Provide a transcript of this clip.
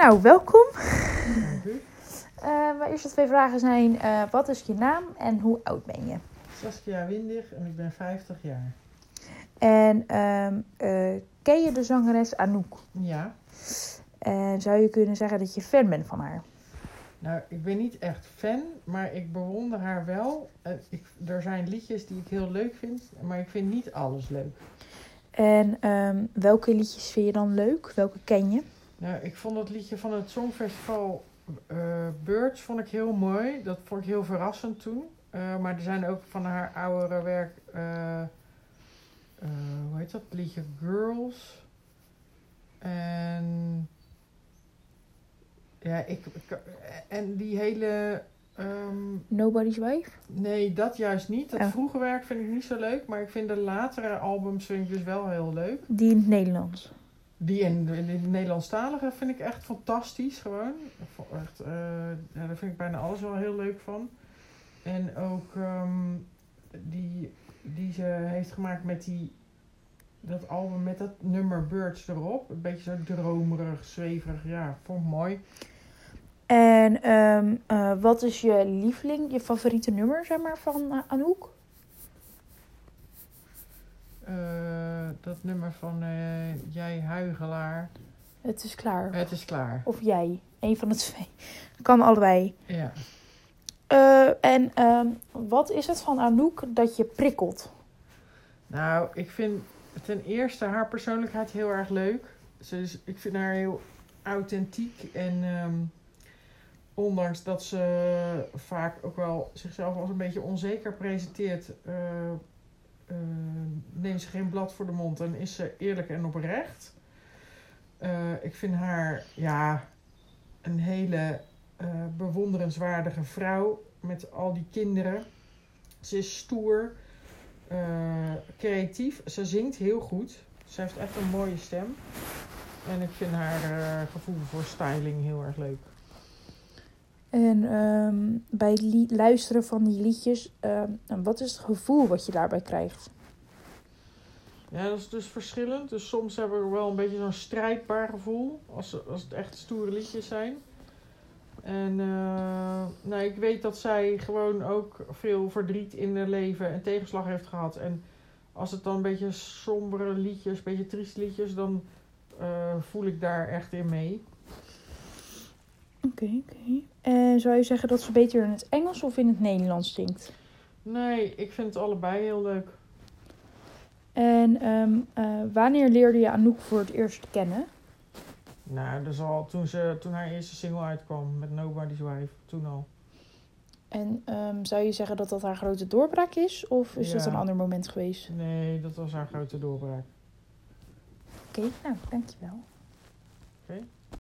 Nou, welkom. Dank u. Eh, mijn eerste twee vragen zijn: eh, wat is je naam en hoe oud ben je? Saskia Windig en ik ben 50 jaar. En ehm, eh, ken je de zangeres Anouk? Ja, En zou je kunnen zeggen dat je fan bent van haar? nou ik ben niet echt fan, maar ik bewonder haar wel. Ik, er zijn liedjes die ik heel leuk vind, maar ik vind niet alles leuk. En ehm, welke liedjes vind je dan leuk? Welke ken je? Nou, ik vond het liedje van het Songfestival eh Birds vond ik heel mooi. Dat vond ik heel verrassend toen. Eh, maar er zijn ook van haar oudere werk, eh, hoe heet dat liedje? Girls. En ja, ik, ik- en die hele, ehm, Nobody's Wife? nee, dat juist niet. Dat Oh. vroege werk vind ik niet zo leuk, maar ik vind de latere albums vind ik dus wel heel leuk. Die in het Nederlands. Die in, in de Nederlandstalige vind ik echt fantastisch gewoon. Echt, eh, ja, daar vind ik bijna alles wel heel leuk van. En ook ehm, die, die ze heeft gemaakt met die, dat album met dat nummer Birds erop. Een beetje zo dromerig, zweverig. Ja, vond ik mooi. En ehm, eh, wat is je lieveling, je favoriete nummer zeg maar, van eh, Anouk? Eh, dat nummer van eh, Jij Huigelaar. Het is klaar. Het is klaar. Of jij. Een van de twee. Kan allebei. Ja. Eh, en ehm, wat is het van Anouk dat je prikkelt? Nou, ik vind ten eerste haar persoonlijkheid heel erg leuk. Ze is, ik vind haar heel authentiek en ehm, ondanks dat ze vaak ook wel zichzelf als een beetje onzeker presenteert, eh, eh, neemt ze geen blad voor de mond en is ze eerlijk en oprecht. Eh, ik vind haar ja, een hele eh, bewonderenswaardige vrouw met al die kinderen. Ze is stoer creatief. Ze zingt heel goed. Ze heeft echt een mooie stem. En ik vind haar gevoel voor styling heel erg leuk. En ehm, bij het luisteren van die liedjes, ehm, wat is het gevoel wat je daarbij krijgt? Ja, dat is dus verschillend. Dus soms hebben we wel een beetje zo'n strijdbaar gevoel. Als, als het echt stoere liedjes zijn. En eh, nou, ik weet dat zij gewoon ook veel verdriet in haar leven en tegenslag heeft gehad. En als het dan een beetje sombere liedjes, een beetje trieste liedjes, dan eh, voel ik daar echt in mee. Oké. En zou je zeggen dat ze beter in het Engels of in het Nederlands zingt? Nee, ik vind het allebei heel leuk. En ehm, eh, wanneer leerde je Anouk voor het eerst kennen? Nou, dat is al toen, ze, toen haar eerste single uitkwam met Nobody's Wife. Toen al. En ehm, zou je zeggen dat dat haar grote doorbraak is? Of is dat een ander moment geweest? Nee, dat was haar grote doorbraak. Oké, nou, dankjewel. Oké.